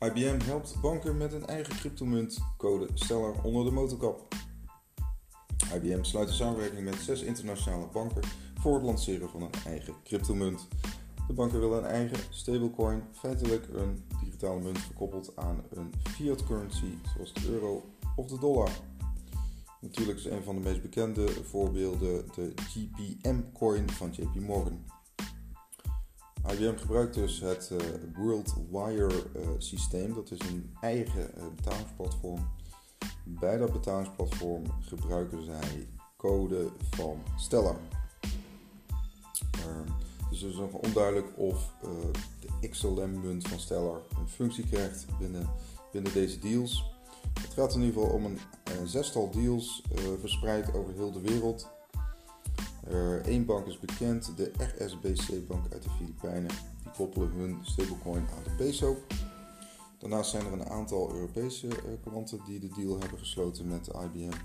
IBM helpt banken met een eigen cryptomunt, code Stellar onder de motorkap. IBM sluit een samenwerking met zes internationale banken voor het lanceren van een eigen cryptomunt. De banken willen een eigen stablecoin, feitelijk een digitale munt verkoppeld aan een fiat currency zoals de euro of de dollar. Natuurlijk is een van de meest bekende voorbeelden de GPM-coin van JP Morgan. IBM gebruikt dus het uh, WorldWire uh, systeem, dat is een eigen uh, betalingsplatform. Bij dat betalingsplatform gebruiken zij code van Stellar. Ehm, dus het is nog onduidelijk of de XLM-munt van Stellar een functie krijgt binnen, binnen deze deals. Het gaat in ieder geval om een, een zestal deals verspreid over heel de wereld. Eén bank is bekend, de RSBC-bank uit de Filipijnen. Die koppelen hun stablecoin aan de peso. Daarnaast zijn er een aantal Europese uh, klanten die de deal hebben gesloten met IBM.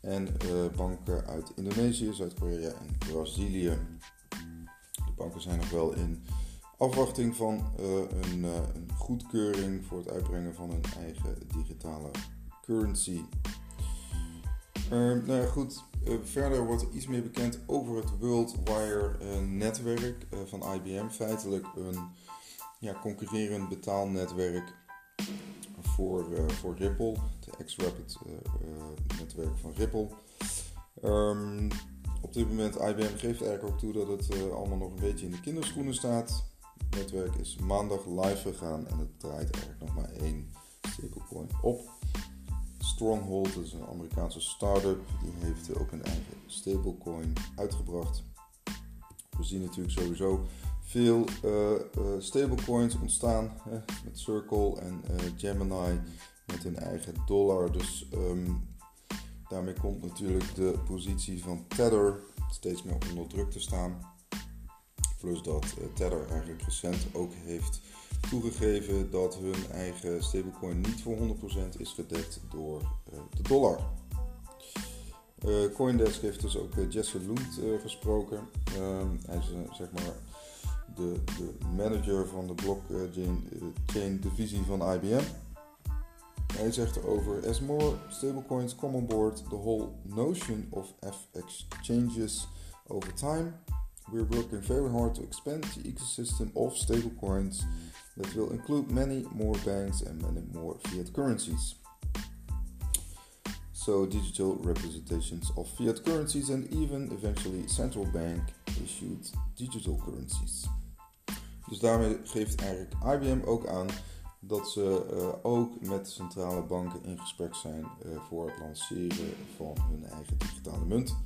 En uh, banken uit Indonesië, Zuid-Korea en Brazilië. De banken zijn nog wel in afwachting van een, een, goedkeuring voor het uitbrengen van hun eigen digitale currency. nou ja, goed. Uh, verder wordt er iets meer bekend over het WorldWire uh, netwerk uh, van IBM. Feitelijk een ja, concurrerend betaalnetwerk voor, voor Ripple, de X-Rapid netwerk van Ripple. Um, op dit moment IBM geeft eigenlijk ook toe dat het allemaal nog een beetje in de kinderschoenen staat. Het netwerk is maandag live gegaan en het draait eigenlijk nog maar één stablecoin op. Stronghold, dat is een Amerikaanse start-up, die heeft ook een eigen stablecoin uitgebracht. We zien natuurlijk sowieso veel uh, uh, stablecoins ontstaan hè, met Circle en uh, Gemini met hun eigen dollar. Dus um, daarmee komt natuurlijk de positie van Tether steeds meer onder druk te staan. Plus dat Tether eigenlijk recent ook heeft toegegeven dat hun eigen stablecoin niet voor 100% is gedekt door uh, de dollar. Uh, Coindesk heeft dus ook Jesse Lund gesproken. Ehm, hij is zeg maar de, de, manager van de blockchain chain divisie van IBM. Hij zegt erover: As more stablecoins come on board, the whole notion of FX changes over time. We're working very hard to expand the ecosystem of stablecoins that will include many more banks and many more fiat currencies. So, digital representations of fiat currencies and even eventually central bank issued digital currencies. Dus daarmee geeft eigenlijk IBM ook aan dat ze uh, ook met centrale banken in gesprek zijn uh, voor het lanceren van hun eigen digitale munt.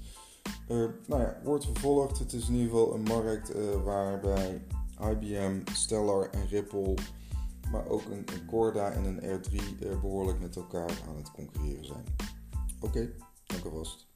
Uh, nou ja, wordt vervolgd. Het is in ieder geval een markt waarbij IBM, Stellar en Ripple, maar ook een, Corda en een R3 behoorlijk met elkaar aan het concurreren zijn. Oké, okay, dank alvast.